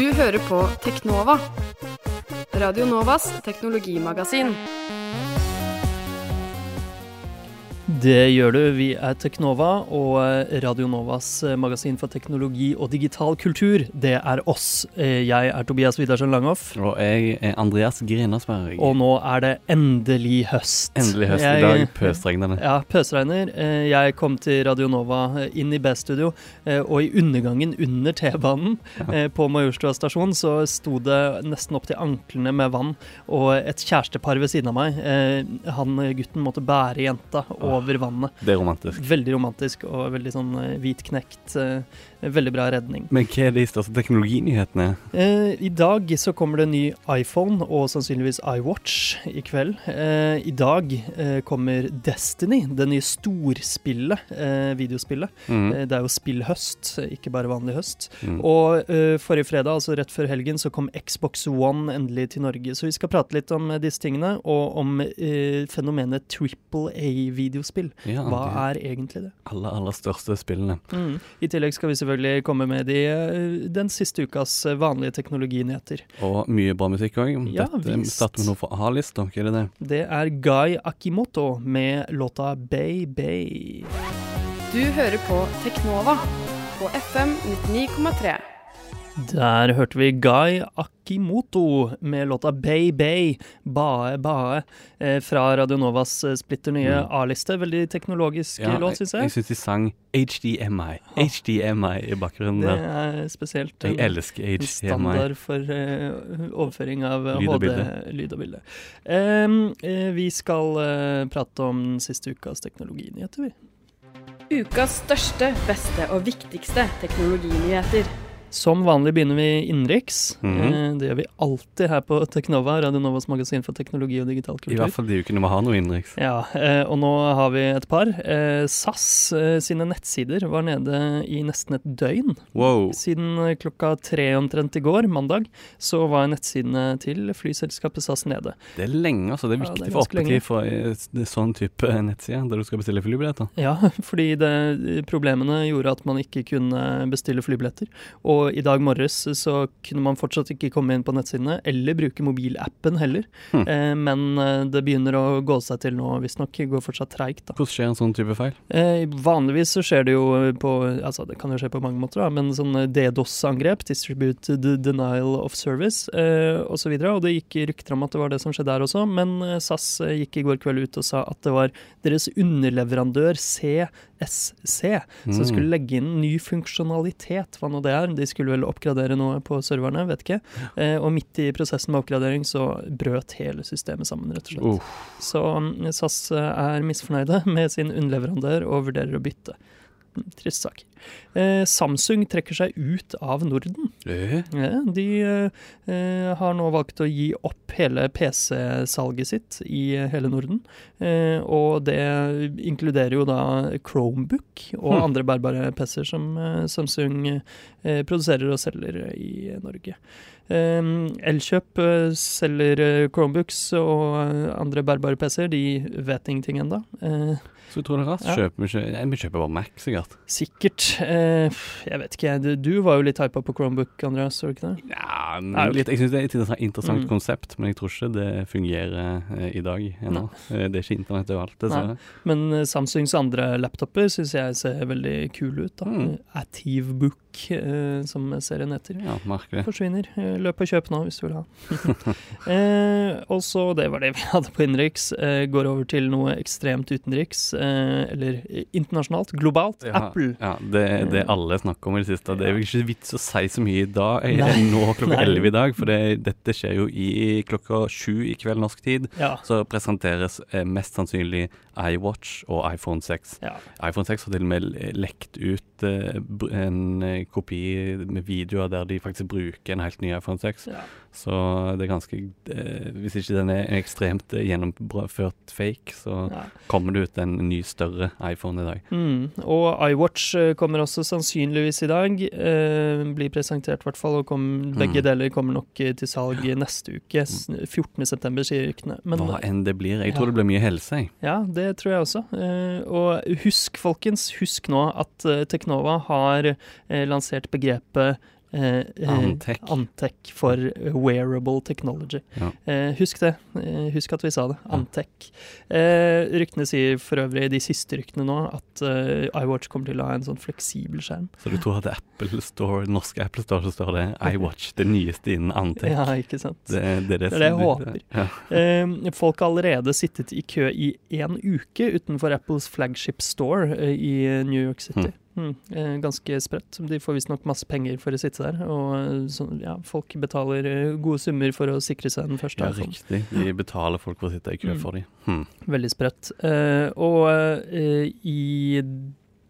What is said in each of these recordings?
Du hører på Teknova. Radio Novas teknologimagasin. Det gjør du. Vi er Teknova, og Radio Novas magasin for teknologi og digital kultur, det er oss. Jeg er Tobias Widersen Langhoff. Og jeg er Andreas Grenasberg. Og nå er det endelig høst. Endelig høst Jeg- i dag. Pøsregner det. Ja, pøsregner. Eh, Jeg kom til Radio Nova eh, inn i B-studio, eh, og i undergangen under T-banen ja. på Majorstua stasjon så sto det nesten opp til anklene med vann, og et kjærestepar ved siden av meg. eh, Han eh, gutten måtte bære jenta over vannet. Det er romantisk. Veldig romantisk og veldig sånn hvit hvitknekt. eh, Veldig bra redning. Men hva er de største teknologinyhetene? Eh, I dag så kommer det en ny iPhone og sannsynligvis iWatch i kveld. Eh, I dag eh, kommer Destiny, det nye storspillet, eh, videospillet. Mm. Eh, det er jo spillhøst, ikke bare vanlig høst. Mm. Og eh, forrige fredag, altså rett før helgen, så kom Xbox One endelig til Norge. Så vi skal prate litt om eh, disse tingene, og om eh, fenomenet triple A-videospill. Ja, Hva de er egentlig det? aller, aller største spillene. Mm. I tillegg skal vi selvfølgelig komme med de, eh, den siste ukas eh, vanlige teknologinyheter. Og mye bra musikk òg. Ja, Dette satte vi noe fra A-lista. Hva er det det? Det er Guy Akimoto med låta Bay Bay. Du hører på Teknova på FM 99,3. Der hørte vi Guy Akimoto med låta Bay Bay, Bae Bae, eh, fra Radionovas eh, splitter nye Mm. A-liste. Veldig teknologisk ja, låt, syns jeg, jeg. syns de sang HDMI. HDMI i bakgrunnen Det er spesielt. Jeg en- elsker en Standard for eh, overføring av eh, Lyd og bilde. lyd og bilde. Em, eh, vi skal eh, prate om den siste ukas teknologinyheter, vi. Ukas største, beste og viktigste teknologinyheter. Som vanlig begynner vi innenriks. Mm -hmm. Det gjør vi alltid her på Teknova, Radio Novas magasin for teknologi og digital kultur. I hvert fall de ukene vi har noe innenriks. Ja, eh, og nå har vi et par. Eh, SAS sine nettsider var nede i nesten et døgn. Wow. Siden klokka tre omtrent i går, mandag, så var nettsidene til flyselskapet SAS nede. Det er lenge, altså. Det er Ja, det er viktig for oppetid for sånn type nettside der du skal bestille flybilletter. Ja, fordi det, problemene gjorde at man ikke kunne bestille flybilletter. Og i dag morges så kunne man fortsatt ikke komme inn på nettsidene, eller bruke mobilappen heller. Mm. Eh, men eh, det begynner å gå seg til nå, visstnok. Går fortsatt treigt. Hvordan skjer en sånn type feil? Eh, vanligvis så skjer det jo på Altså, det kan jo skje på mange måter, da, men sånn DDoS-angrep, Distributed Denial of Service, eh, osv. Og, så og det gikk rykter om at det var det som skjedde der også, men eh, SAS eh, gikk i går kveld ut og sa at det var deres underleverandør CSC som Mm. skulle legge inn ny funksjonalitet, hva nå det er. De skulle vel oppgradere noe på serverne, vet ikke. Eh, og midt i prosessen med oppgradering så brøt hele systemet sammen, rett og slett. Uff. Så mm, SAS er misfornøyde med sin underleverandør og vurderer å bytte. Trist sak. Eh, Samsung trekker seg ut av Norden. Eh. Ja, de eh, har nå valgt å gi opp hele PC-salget sitt i hele Norden. Eh, og det inkluderer jo da Chromebook og hm. andre bærbare PC-er som eh, Samsung eh, produserer og selger i Norge. Elkjøp selger Chromebooks og andre bærbare PC-er. De vet ingenting ennå. Eh, så du tror det er rart. Ja. Kjøper vi ikke Vi kjøper bare Mac, sikkert. sikkert. Eh, jeg vet ikke, du, du var jo litt hypa på Chromebook, Andreas, var du ikke det? Ja, litt, jeg syns det er et interessant, Mm. konsept, men jeg tror ikke det fungerer eh, i dag ennå. Eh, det er ikke internett overalt, dessverre. Men eh, Samsungs andre laptoper syns jeg ser veldig kule ut. da. Mm. Ativebook, eh, som serien heter. Ja, merkelig. Forsvinner. Eh, Løp og kjøp nå hvis du vil ha. eh, og så, det var det vi hadde på innenriks. Eh, går over til noe ekstremt utenriks, eh, eller eh, internasjonalt, globalt. Ja, Apple. Ja, det det alle snakker om i det siste. Det er jo ikke vits å si så mye i dag, eh, Nei. nå klokka elleve i dag, for det, dette skjer jo i klokka sju i kveld norsk tid. Ja. Så presenteres eh, mest sannsynlig iWatch og iPhone 6. ja. iPhone 6 har til og med lekt ut eh, en eh, kopi med videoer der de faktisk bruker en helt ny iPhone 6. ja. Så det er ganske eh, Hvis ikke den er ekstremt eh, gjennomført fake, så ja. kommer det ut en ny, større iPhone i dag. Mm. Og iWatch eh, kommer også sannsynligvis i dag. Eh, blir presentert, i hvert fall. Og kom, begge Mm. deler kommer nok eh, til salg neste uke. s- 14.9, sier ryktene. Men Hva enn det blir. Jeg Ja. tror det blir mye helse, jeg. ja, det tror jeg også. Eh, og husk, folkens, husk nå at Teknova har lansert begrepet eh, eh, Antec. Antec for wearable technology. Ja. Eh, husk det. Eh, husk at vi sa det. Antec. Eh, ryktene sier for øvrig, de siste ryktene nå, at eh, iWatch kommer til å ha en sånn fleksibel skjerm. Så du tror at Apple Store, norske Apple Store så står det iWatch, det nyeste innen Antec? Ja, ikke sant. Det, det, det, Det er det jeg håper. Ja. Eh, folk har allerede sittet i kø i én uke utenfor Apples flagship store i New York City. Mm, eh, ganske sprøtt. De får visstnok masse penger for å sitte der. Og eh, så, ja, folk betaler eh, gode summer for å sikre seg den første ja, riktig. De betaler folk for å sitte i kø Mm. for dem. Hmm. Veldig sprøtt. Uh, og uh, i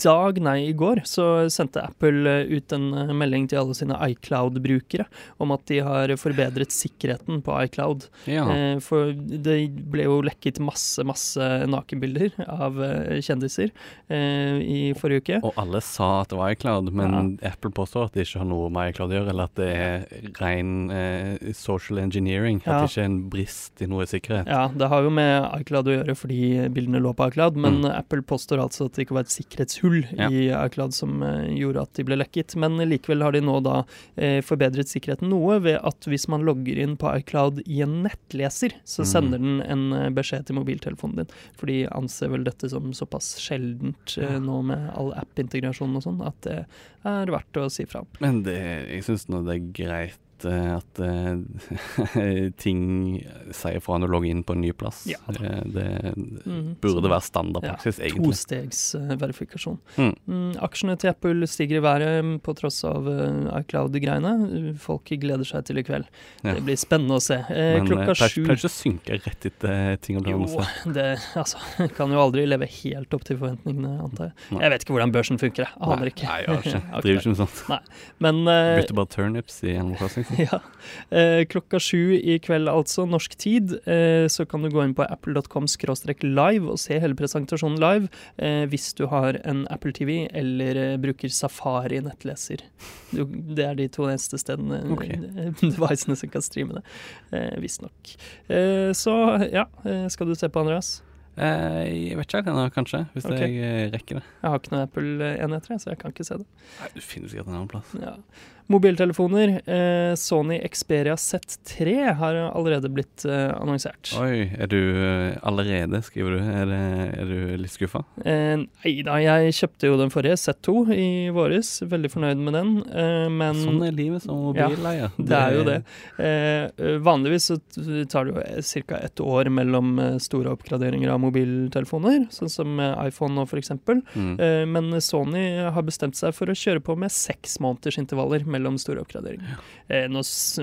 dag, nei, i går, så sendte Apple eh, ut en eh, melding til alle sine iCloud-brukere om at de har forbedret sikkerheten på iCloud. Ja. Eh, for det ble jo lekket masse, masse nakenbilder av kjendiser eh, i forrige uke. Og alle sa at det var iCloud, men Apple påstår at det ikke har noe med iCloud å gjøre, eller at det er ren eh, social engineering. At Ja. det ikke er en brist i noe sikkerhet. Ja, det har jo med iCloud å gjøre fordi bildene lå på iCloud, men Mm. Apple påstår altså at det ikke var et sikkerhetshull Ja. i iCloud som eh, gjorde at de ble lekket. Men likevel har de nå da eh, forbedret sikkerheten noe ved at hvis man logger inn på iCloud i en nettleser, så Mm. sender den en eh, beskjed til mobiltelefonen din. For de anser vel dette som såpass sjeldent Ja. nå med all app-integrasjon og sånn, at det er verdt å si fra om. Men det, jeg syns nå det er greit eh, at eh, ting sier fra når du logger inn på en ny plass. Ja. det, det mm. burde være standardpraksis, egentlig. Tostegsverifikasjon. Mm. Mm, aksjene til Apple stiger i været mm, på tross av eh, iCloud-greiene. Folk gleder seg til i kveld. Ja. Det blir spennende å se. Eh, Men klokka eh, sju pleier ikke å synke rett etter ting blitt Jo, annonsert. det altså, kan jo aldri leve helt opp til forventningene, antar jeg. Nei. Jeg vet ikke hvordan børsen funker, jeg aner ikke. Nei, jeg ikke. Driver ikke med sånt. Men uh, Bytter bare turnips i en Crossing. så. ja. Eh, klokka sju i kveld, altså, norsk tid, eh, så kan du gå inn på apple.com live og se hele presentasjonen live eh, hvis du har en Apple TV eller eh, bruker Safari nettleser. Du, det er de to neste stedene Ok. eh, devicene som kan streame det, eh, visstnok. Eh, så ja, skal du se på, Andreas? Jeg vet ikke kanskje. Hvis okay. jeg rekker det. Jeg har ikke noen Apple-enheter, så jeg kan ikke se det. Nei, Du finner sikkert en annen plass. Ja. Mobiltelefoner. Eh, Sony Xperia Z3 har allerede blitt eh, annonsert. Oi, er du eh, allerede, skriver du? Er, er du litt skuffa? Eh, nei da, jeg kjøpte jo den forrige, Z2, i våres. Veldig fornøyd med den. Eh, men Sånn er livet som mobileier. det er jo det. Eh, vanligvis så tar det jo ca. ett år mellom store oppgraderinger av mobiltelefoner, sånn som iPhone nå f.eks. Mm. Eh, men Sony har bestemt seg for å kjøre på med seks måneders intervaller mellom store oppgraderinger. Ja. nå,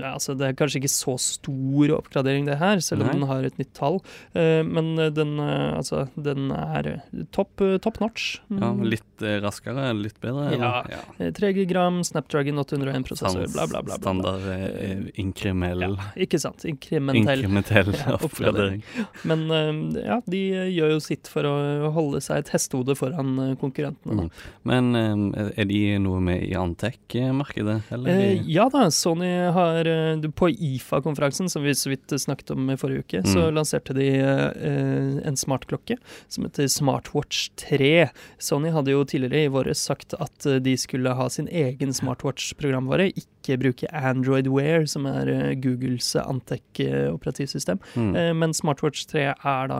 altså, det er kanskje ikke så stor oppgradering det her, selv om Nei. den har et nytt tall. Eh, men eh, den, eh, altså, den er eh, topp eh, top notch. Mm. Ja, litt eh, raskere, litt bedre? Ja. eller? Eh, 3 gram, Snapdragon 801-prosessor, Sans- bla, bla, bla. bla. Standard inkrimell. Ja, ikke sant. Inkrimentell. Inkrimentell oppgradering. Men eh, ja, de eh, gjør jo sitt for å holde seg et hestehode foran eh, konkurrentene. Mm. Men eh, er de noe med i Antec-markedet? Eller? Eh, ja da, Sony har eh, På IFA-konferansen, som vi så vidt snakket om i forrige uke, så Mm. lanserte de eh, en smartklokke som heter Smartwatch 3. Sony hadde jo tidligere i våres sagt at eh, de skulle ha sin egen smartwatch-programvare, ikke bruke Android Wear, som er eh, Googles Antec-operativsystem. Mm. Eh, men Smartwatch 3 er da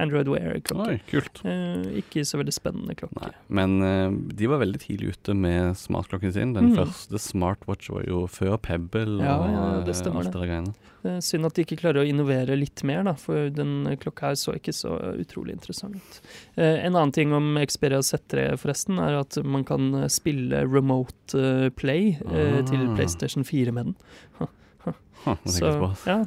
Android Wear-klokke. Kult. Eh, ikke så veldig spennende klokke. Nei, men eh, de var veldig tidlig ute med smartklokken sin. Den Mm. første smartwatch var jo før Pebble Ja, og ja, det eh, stemmer alt det. Eh, Synd at de ikke klarer å innovere litt mer, da, for den klokka her så ikke så utrolig interessant ut. Eh, en annen ting om Xperia Z3 forresten, er at man kan spille remote eh, play eh, til Ah. PlayStation 4 med den. Så, ja.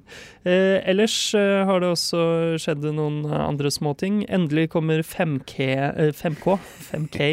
eh, ellers eh, har det også skjedd noen andre småting. Endelig kommer 5K, eh, 5K, 5K,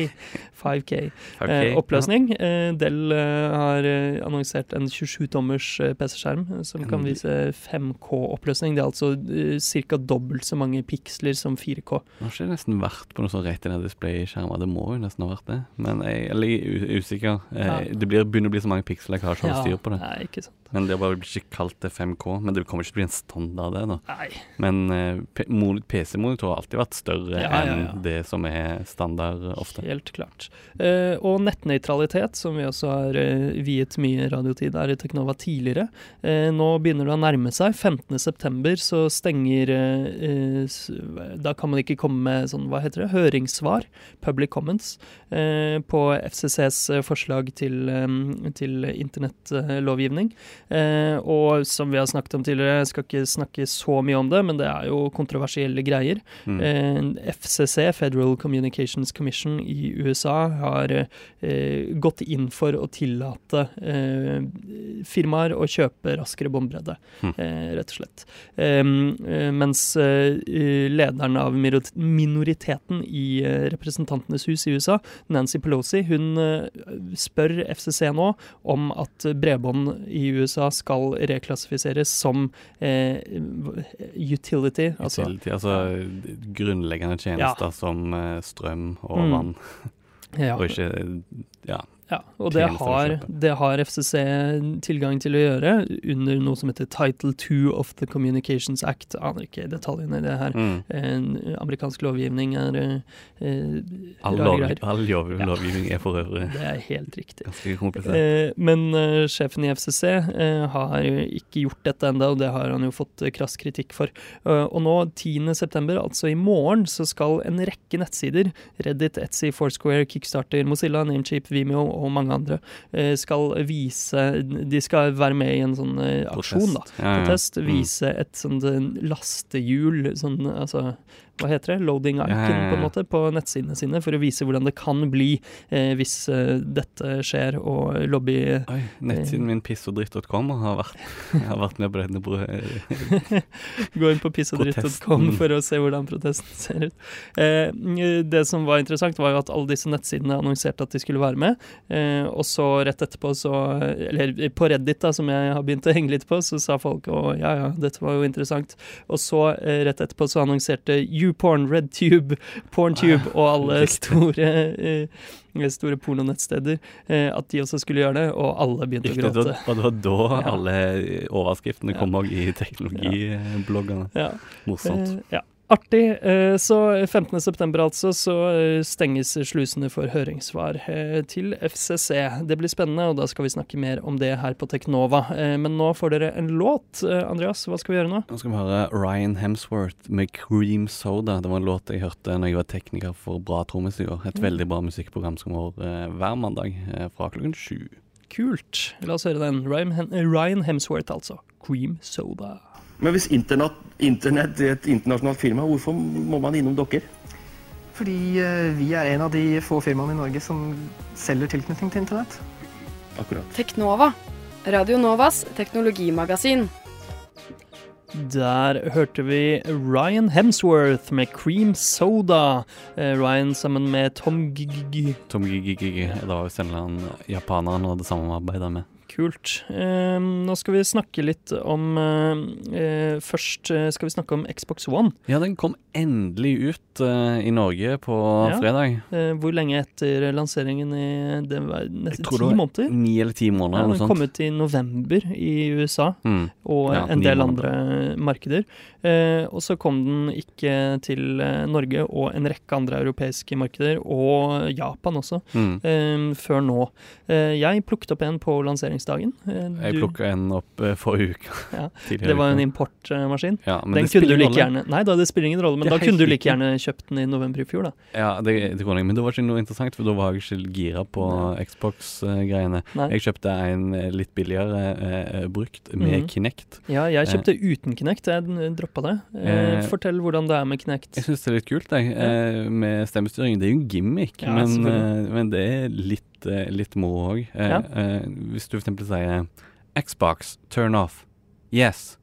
5K eh, oppløsning. Del Dell eh, har eh, annonsert en 27-tommers eh, PC-skjerm som kan vise 5K-oppløsning. Det er altså ca. dobbelt så mange piksler som 4K. Det har ikke nesten vært på noe sånn retina display-skjermer. Det må jo nesten ha vært det. Men jeg er litt usikker. Det blir, begynner å bli så mange piksler jeg har ikke styr på det. Nei, ikke sant. Men det bare blir ikke kalt det 5K. Men det kommer ikke til å bli en standard, det. da. Nei. Men uh, PC-monitor har alltid vært større Ja, ja, ja. enn det som er standard ofte. Helt klart. Uh, og nettnøytralitet, som vi også har uh, viet mye radiotid her i Teknova tidligere. Eh, nå begynner det å nærme seg. 15.9 så stenger eh, eh, Da kan man ikke komme med sånn, hva heter det, høringssvar, public comments, eh, på FCCs eh, forslag til, um, til internettlovgivning. Eh, og som vi har snakket om tidligere, jeg skal ikke snakke så mye om det, men det er jo kontroversielle greier. Mm. Eh, FCC, Federal Communications Commission i USA, har eh, gått inn for å tillate eh, firmaer å kjøpe raskere bombredde, mm. eh, rett og slett. Mens lederen av minoriteten i Representantenes hus i USA, Nancy Pelosi, hun spør FCC nå om at bredbånd i USA skal reklassifiseres som eh, utility, altså Utility, altså grunnleggende tjenester som eh, strøm og Mm. vann, ja, og ikke Ja. Ja, og det har, det har FCC tilgang til å gjøre under noe som heter Title 2 of the Communications Act. Aner ikke detaljene i det her. Mm. En amerikansk lovgivning er eh, All, lov, all lov, Ja. lovgivning er for øvrig Det er helt riktig. ganske komplisert. Eh, men eh, sjefen i FCC eh, har ikke gjort dette enda, og det har han jo fått eh, krass kritikk for. Eh, og nå 10.9., altså i morgen, så skal en rekke nettsider, Reddit, Etsy, Foursquare, Kickstarter, Mozilla, Namecheap, Vimeo og mange andre, eh, skal vise De skal være med i en sånn eh, aksjon, da. Ja, ja. Protest. Mm. Vise et sånt eh, lastehjul, sånn altså hva heter det, loading icon Ja, ja, på en måte, på nettsidene sine, for å vise hvordan det kan bli eh, hvis eh, dette skjer, og lobby Oi, nettsiden min pissogdritt.com har vært, har vært med på denne bro... Gå inn på pissogdritt.com for å se hvordan protesten ser ut. Eh, det som var interessant, var jo at alle disse nettsidene annonserte at de skulle være med. Eh, og så rett etterpå, så Eller på Reddit, da, som jeg har begynt å henge litt på, så sa folk å ja ja, dette var jo interessant. Og så eh, rett etterpå så annonserte YouPorn, RedTube, PornTube og alle store eh, Store pornonettsteder, eh, at de også skulle gjøre det, og alle begynte å gråte. og det var da alle overskriftene kom òg i teknologibloggene. Ja. Morsomt. Eh, ja. Artig. Eh, så 15.9. altså, så eh, stenges slusene for høringssvar eh, til FCC. Det blir spennende, og da skal vi snakke mer om det her på Teknova. Men nå får dere en låt. Andreas, hva skal vi gjøre nå? Nå skal vi høre Ryan Hemsworth med 'Cream Soda'. Det var en låt jeg hørte når jeg var tekniker for Bra trommis i år. Et Mm. veldig bra musikkprogram som går hver mandag fra klokken sju. Kult. La oss høre den. Ryan Hemsworth, altså. Cream Soda. Men hvis internett, internett er et internasjonalt firma, hvorfor må man innom dere? Fordi eh, vi er en av de få firmaene i Norge som selger tilknytning til internett. Akkurat. Teknova. Radio Novas teknologimagasin. Der hørte vi Ryan Hemsworth med Cream Soda. Eh, Ryan sammen med Tom Gigg. Tom Gigi, det var visst en eller annen japaner han hadde samarbeida med. Kult. Eh, nå skal vi snakke litt om eh, eh, Først eh, skal vi snakke om Xbox One. Ja, den kom endelig ut eh, i Norge på Ja. fredag. Eh, hvor lenge etter lanseringen i Det var Jeg nesten tror ti det var måneder? Ni eller ti måneder. Ja, den kom ut i november i USA Mm. og Ja, en del måneder. andre markeder. Eh, og så kom den ikke til eh, Norge og en rekke andre europeiske markeder, og Japan også, Mm. eh, før nå. Eh, jeg plukket opp en på lanseringsdagen. Eh, Jeg du- plukka en opp forrige uke. Ja, Det var en importmaskin. ja, Den kunne du like gjerne Nei da, det spiller ingen rolle, men da kunne du like gjerne kjøpt den i november i fjor, da. Ja, det, det kunne jeg, men det var ikke noe interessant, for da var jeg ikke gira på Xbox-greiene. Jeg kjøpte en litt billigere brukt med mm. Kinect. Ja, jeg kjøpte uten Kinect, jeg droppa det. Eh, Eh, fortell hvordan det er med Kinect. Jeg syns det er litt kult, jeg, Ja. med stemmestyring. Det er jo en gimmick, Ja, men, eh, men det er litt, eh, litt moro òg. Eh, Ja. eh, hvis du for eksempel sier Xbox, turn off. Yes.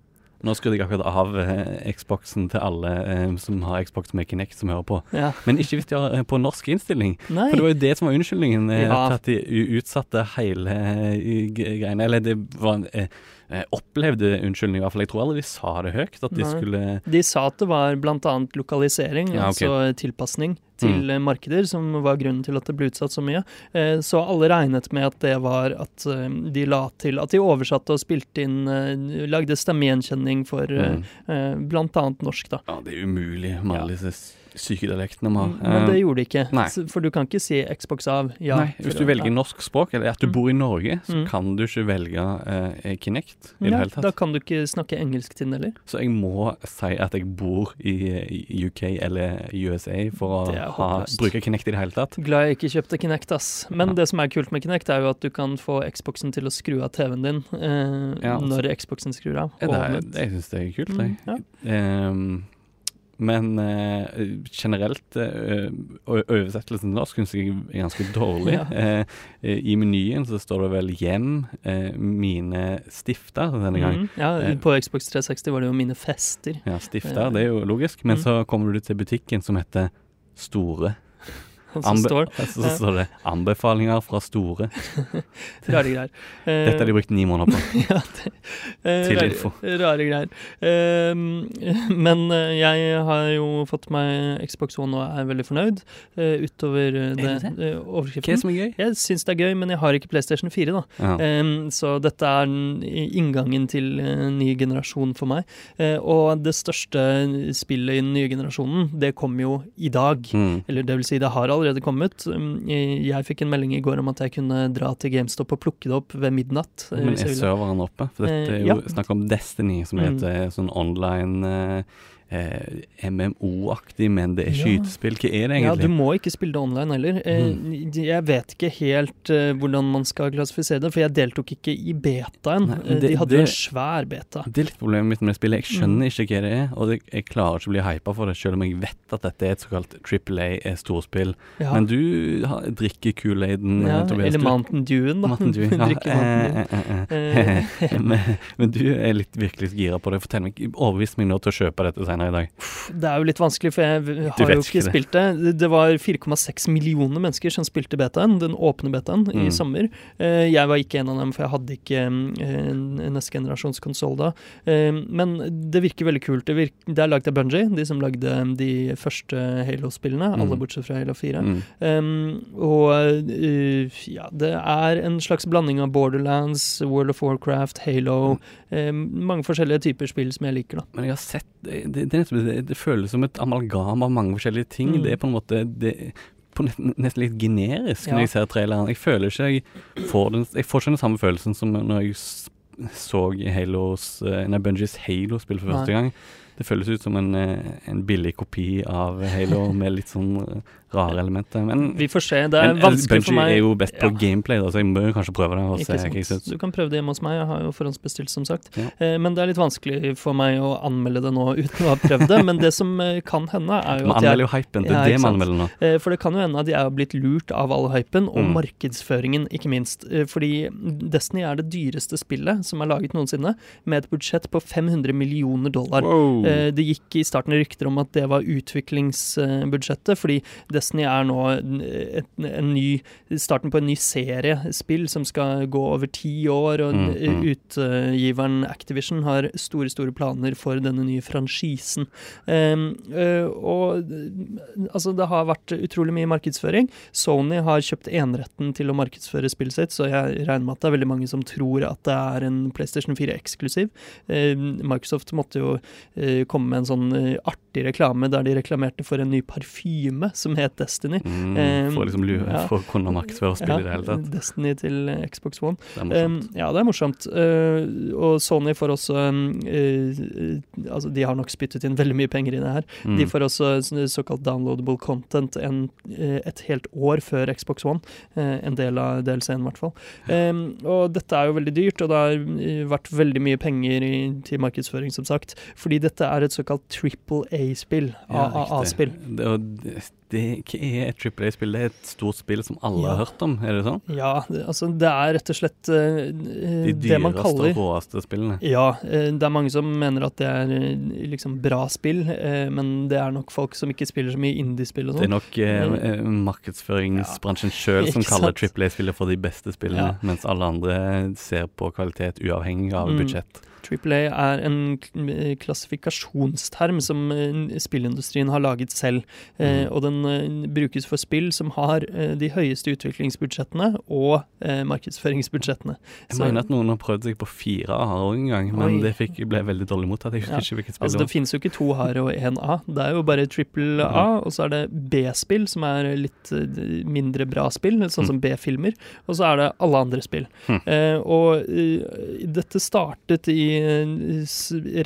Nå skrudde jeg akkurat av eh, Xboxen til alle eh, som har Xbox med Kinect, som hører på. Ja. Men ikke hvis de har eh, på norsk innstilling. Nei. For det var jo det som var unnskyldningen eh, Ja. at de utsatte hele eh, greiene. Eller det var en eh, eh, opplevde unnskyldning, i hvert fall. Jeg tror aldri de sa det høyt, at de Nei. skulle De sa at det var bl.a. lokalisering, Ja, okay. altså tilpasning til mm. markeder, som var grunnen til at det ble utsatt så mye. Eh, så alle regnet med at det var at eh, de la til At de oversatte og spilte inn eh, Lagde stemmegjenkjenning for eh, Mm. bl.a. norsk, da. Ja, det er umulig med alle disse syke dialektene vi har. Men det Eh, gjorde de ikke. nei. For du kan ikke si Xbox av. Ja, Nei, hvis du velger norsk språk, eller at du Mm. bor i Norge, så Mm. kan du ikke velge eh, Kinect i det ja, tatt. Da kan du ikke snakke engelsk til den heller. Så jeg må si at jeg bor i, i UK eller USA for å ha, bruke Kinect i det hele tatt. Glad jeg ikke kjøpte Kinect, ass. Men Ja. det som er kult med Kinect, er jo at du kan få Xboxen til å skru av TV-en din eh, Ja, altså. når Xboxen skrur av. Ja, det jeg syns det er kult, Mm, jeg. ja. Ehm, men eh, generelt uh, oversettelsen til norsk syns jeg er ganske dårlig. Ja. Eh, eh, I menyen så står det vel 'hjem', eh, 'mine stifter' denne gang. Mm, ja, Eh. på Xbox 360 var det jo mine fester. Ja, stifter, det er jo logisk. Men Mm. så kommer du til butikken som heter Store. Så står så står det 'anbefalinger fra Store'. rare greier. Dette har de brukt ni måneder på. ja, det, eh, Til rare, info. Rare greier. Eh, men eh, jeg har jo fått meg Xbox One og er veldig fornøyd eh, utover det, det overskriften. Hva er som er gøy? Jeg syns det er gøy, men jeg har ikke PlayStation 4, da. Ja. Em, så dette er inngangen til ny generasjon for meg. Og det største spillet i den nye generasjonen, det kom jo i dag. Mm. Eller det vil si, det har allerede kommet. Um, Jeg jeg fikk en melding i går om at jeg kunne dra til GameStop og plukke det opp ved midnatt. eh, Men er serveren oppe? For dette er Eh, jo ja. snakk om Destiny, som heter Mm. sånn online eh, MMO-aktig, men det er skytespill. Hva er det egentlig? Ja, du må ikke spille det online heller. Eh, Mhm. Jeg vet ikke helt eh, hvordan man skal klassifisere det, for jeg deltok ikke i betaen. Nei, Eh, det- De hadde jo en svær beta. det er litt problemet mitt med spillet. Jeg skjønner Mm. ikke hva det er, og det, jeg klarer ikke å bli hypa for det, selv om jeg vet at dette er et såkalt Triple A-storspill. Ja. Men du har, drikker Kool-Aiden, ja, Tobias. eller Mountain Dewen, da. Mountain Dew. Ja, Mountain Dew. men, men du er litt virkelig gira på det. Fortell meg, Overbevis meg nå til å kjøpe dette senere i dag. Det er jo litt vanskelig, for jeg har jo ikke det. spilt det. Det- var 4,6 millioner mennesker som spilte betaen, den åpne betaen, i Mm. sommer. Eh, Jeg var ikke en av dem, for jeg hadde ikke mm, en neste generasjons konsoll da. Eh, Men det virker veldig kult. Det, virker, det er lagd av Bungie, de som lagde de første Halo-spillene, Mm. alle bortsett fra Halo 4. Mm. Um, og ja, det er en slags blanding av Borderlands, World of Warcraft, Halo um, Mange forskjellige typer spill som jeg liker, da. Men jeg har sett Det, det, det, føles som et amalgam av mange forskjellige ting. Mm. Det er på en måte det, på nesten, litt generisk Ja. når jeg ser traileren. Jeg føler ikke jeg får den Jeg får ikke den samme følelsen som når jeg så Halos eh, Nei, Bungies Halo-spill for første gang. Det føles ut som en, eh, en billig kopi av Halo med litt sånn eh, rare elementer. Men, Vi får se. Det er men vanskelig for Bungie meg. er jo best på Ja. gameplay, da, så jeg må kanskje prøve det. Og se hva jeg synes. Du kan prøve det hjemme hos meg, jeg har jo forhåndsbestilt, som sagt. Ja. Eh, Men det er litt vanskelig for meg å anmelde det nå uten å ha prøvd det. Men det som eh, kan hende, er jo Man at jeg anmelder jo hypen. Det Ja, er det man anmelder nå. Eh, For det kan jo hende at jeg har blitt lurt av all hypen, og Mm. markedsføringen, ikke minst. Eh, Fordi Destiny er det dyreste spillet som er laget noensinne, med et budsjett på 500 millioner dollar. Wow. Eh, Det gikk i starten rykter om at det var utviklingsbudsjettet, fordi Destiny er nå en, en ny starten på en ny serie spill som skal gå over ti år, og Mm, mm. utgiveren Activision har store, store planer for denne nye franchisen. Um, uh, og altså, det har vært utrolig mye markedsføring. Sony har kjøpt eneretten til å markedsføre spillet sitt, så jeg regner med at det er veldig mange som tror at det er en PlayStation 4-eksklusiv. Microsoft måtte jo uh, komme med en sånn eh, artig reklame der de reklamerte for en ny parfyme som het Destiny. Mm, Eh, for, liksom, lue, ja. for å kunne markedsføre spillet i det hele tatt. Destiny til eh, Xbox One. Det er morsomt. Ja, det er morsomt. Uh, og Sony får også uh, Altså, de har nok spyttet inn veldig mye penger i det her. Mm. De får også såkalt downloadable content en, et helt år før Xbox One. En del av DLC-en, i hvert fall. Og dette er jo veldig dyrt, og det har vært veldig mye penger i, til markedsføring, som sagt. Fordi dette er et såkalt triple A-spill. Ja, AAA-spill. riktig. Det, hva er et Triple A-spill? Det er et stort spill som alle Ja. har hørt om, er det sånn? Ja, det, altså det er rett og slett uh, De det man dyreste og råeste spillene. Ja, Uh, det er mange som mener at det er uh, liksom bra spill, men det er nok folk som ikke spiller så mye indiespill og Det er sånn. nok markedsføringsbransjen sjøl som kaller? Triple A-spillet for de beste spillene, Ja. mens alle andre ser på kvalitet uavhengig av Mm. budsjett. Triple A er en klassifikasjonsterm som eh, spillindustrien har laget selv, eh, Mm. og den eh, brukes for spill som har de høyeste utviklingsbudsjettene og markedsføringsbudsjettene. Jeg Så- mener at noen har prøvd seg på fire A-er òg en gang, men Oi. det fikk, ble veldig dårlig mottatt. Jeg husker Ja. ikke hvilket spill Altså, det det finnes jo ikke to her og én A. Det er jo bare trippel A, og så er det B-spill, som er litt mindre bra spill, sånn som B-filmer. Og så er det alle andre spill. Hm. Eh, og dette startet i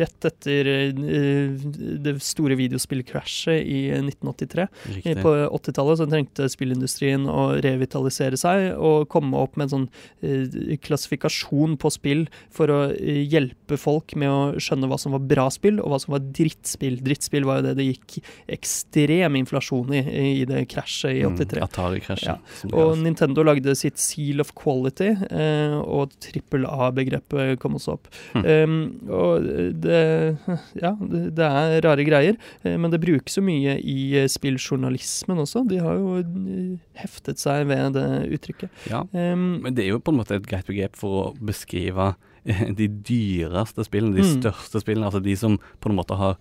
rett etter eh, det store videospillkrasjet i 1983. Riktig. På 80-tallet så trengte spillindustrien å revitalisere seg og komme opp med en sånn eh, klassifikasjon på spill for å eh, hjelpe folk med å skjønne hva som var bra spill og hva som var drittspill. Drittspill var jo det det gikk ekstrem inflasjon i i det krasjet i 83. Mm. Ja. Og. Nintendo lagde sitt Seal of Quality, eh, og trippel A-begrepet kom også opp. Hm. Um, og det Ja, det, er rare greier, eh, men det brukes jo mye i eh, spilljournalismen også. De har jo eh, heftet seg ved det uttrykket. ja. Um, Men det er jo på en måte et greit begrep for å beskrive de dyreste spillene, de Mm. største spillene. Altså de som på en måte har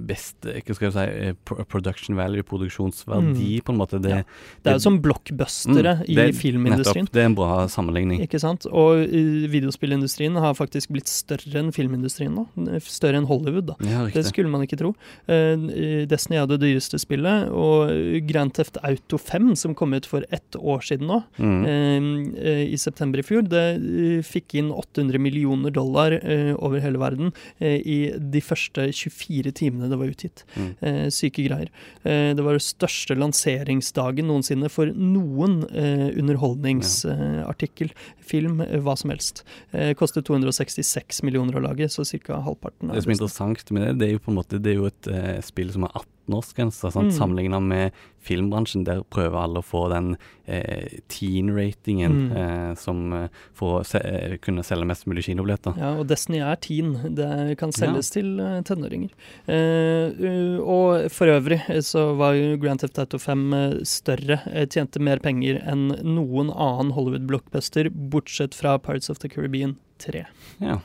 best eh, hva skal jeg si, eh, production value, produksjonsverdi, på en måte. Det, ja. det er jo som blockbustere Mm, i filmindustrien. Nettopp. Det er en bra sammenligning. Ikke sant? Og eh, videospillindustrien har faktisk blitt større enn filmindustrien nå. Større enn Hollywood, da. Ja, Det skulle man ikke tro. Eh, Destiny er det dyreste spillet, og Grand Theft Auto 5, som kom ut for ett år siden nå, Mm. eh, eh, i september i fjor, det eh, fikk inn 800 millioner dollar eh, over hele verden eh, i de første 24 timene det var utgitt. Mm. Eh, syke greier. Eh, det var den største lanseringsdagen noensinne for noen eh, underholdningsartikkel, film, eh, hva som helst. Eh, kostet 266 millioner å lage, så ca. halvparten. Det som er interessant med det, det er jo på en måte Det er jo et eh, spill som har 18-årsgrense, sant? Mm. sammenligna med filmbransjen. Der prøver alle å få den eh, teen-ratingen Mm. eh, som eh, for å se, eh, kunne selge mest mulig kinobilletter. Ja, og Destiny er teen. Det kan selges til eh, tenåringer. Eh, uh, og for øvrig så var jo Grand Theft Auto 5 eh, større, tjente mer penger enn noen annen Hollywood-blockbuster, bortsett fra Pirates of the Caribbean 3. Ja.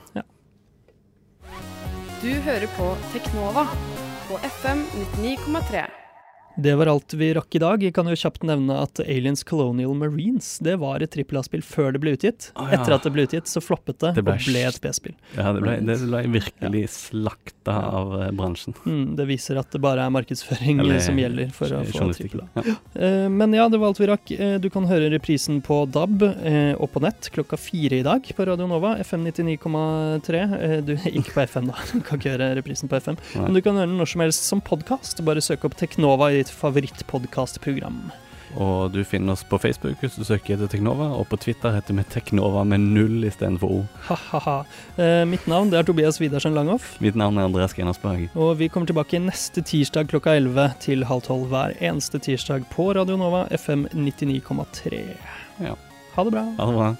Du hører på Teknova på FM 99,3. Det var alt vi rakk i dag. Jeg kan jo kjapt nevne at Aliens Colonial Marines det var et trippel A-spill før det ble utgitt. Ah, ja. Etter at det ble utgitt, så floppet det, Det ble og ble et B-spill. ja det, ble, det ble virkelig slakta Ja. av eh, bransjen. Mm, det viser at det bare er markedsføring Eller som gjelder for å få trippel A. Ja. Eh, Men ja, det var alt vi rakk. Eh, Du kan høre reprisen på DAB eh, og på nett klokka fire i dag på Radio Nova, FM 99,3. Du Du ikke på FM, da. Du kan ikke høre reprisen på FM. Nei. Men du kan høre den når som helst som podkast. Bare søk opp Teknova i ditt favorittpodkastprogram. Og du finner oss på Facebook hvis du søker etter Teknova, og på Twitter heter vi Teknova med null istedenfor O. Ha-ha-ha. Eh, Mitt navn det er Tobias Widersen Langhoff. Mitt navn er Andreas Genersberg. Og vi kommer tilbake neste tirsdag klokka 11 til halv tolv hver eneste tirsdag på Radio Nova FM 99,3. Ja. Ha det bra. Ha det bra.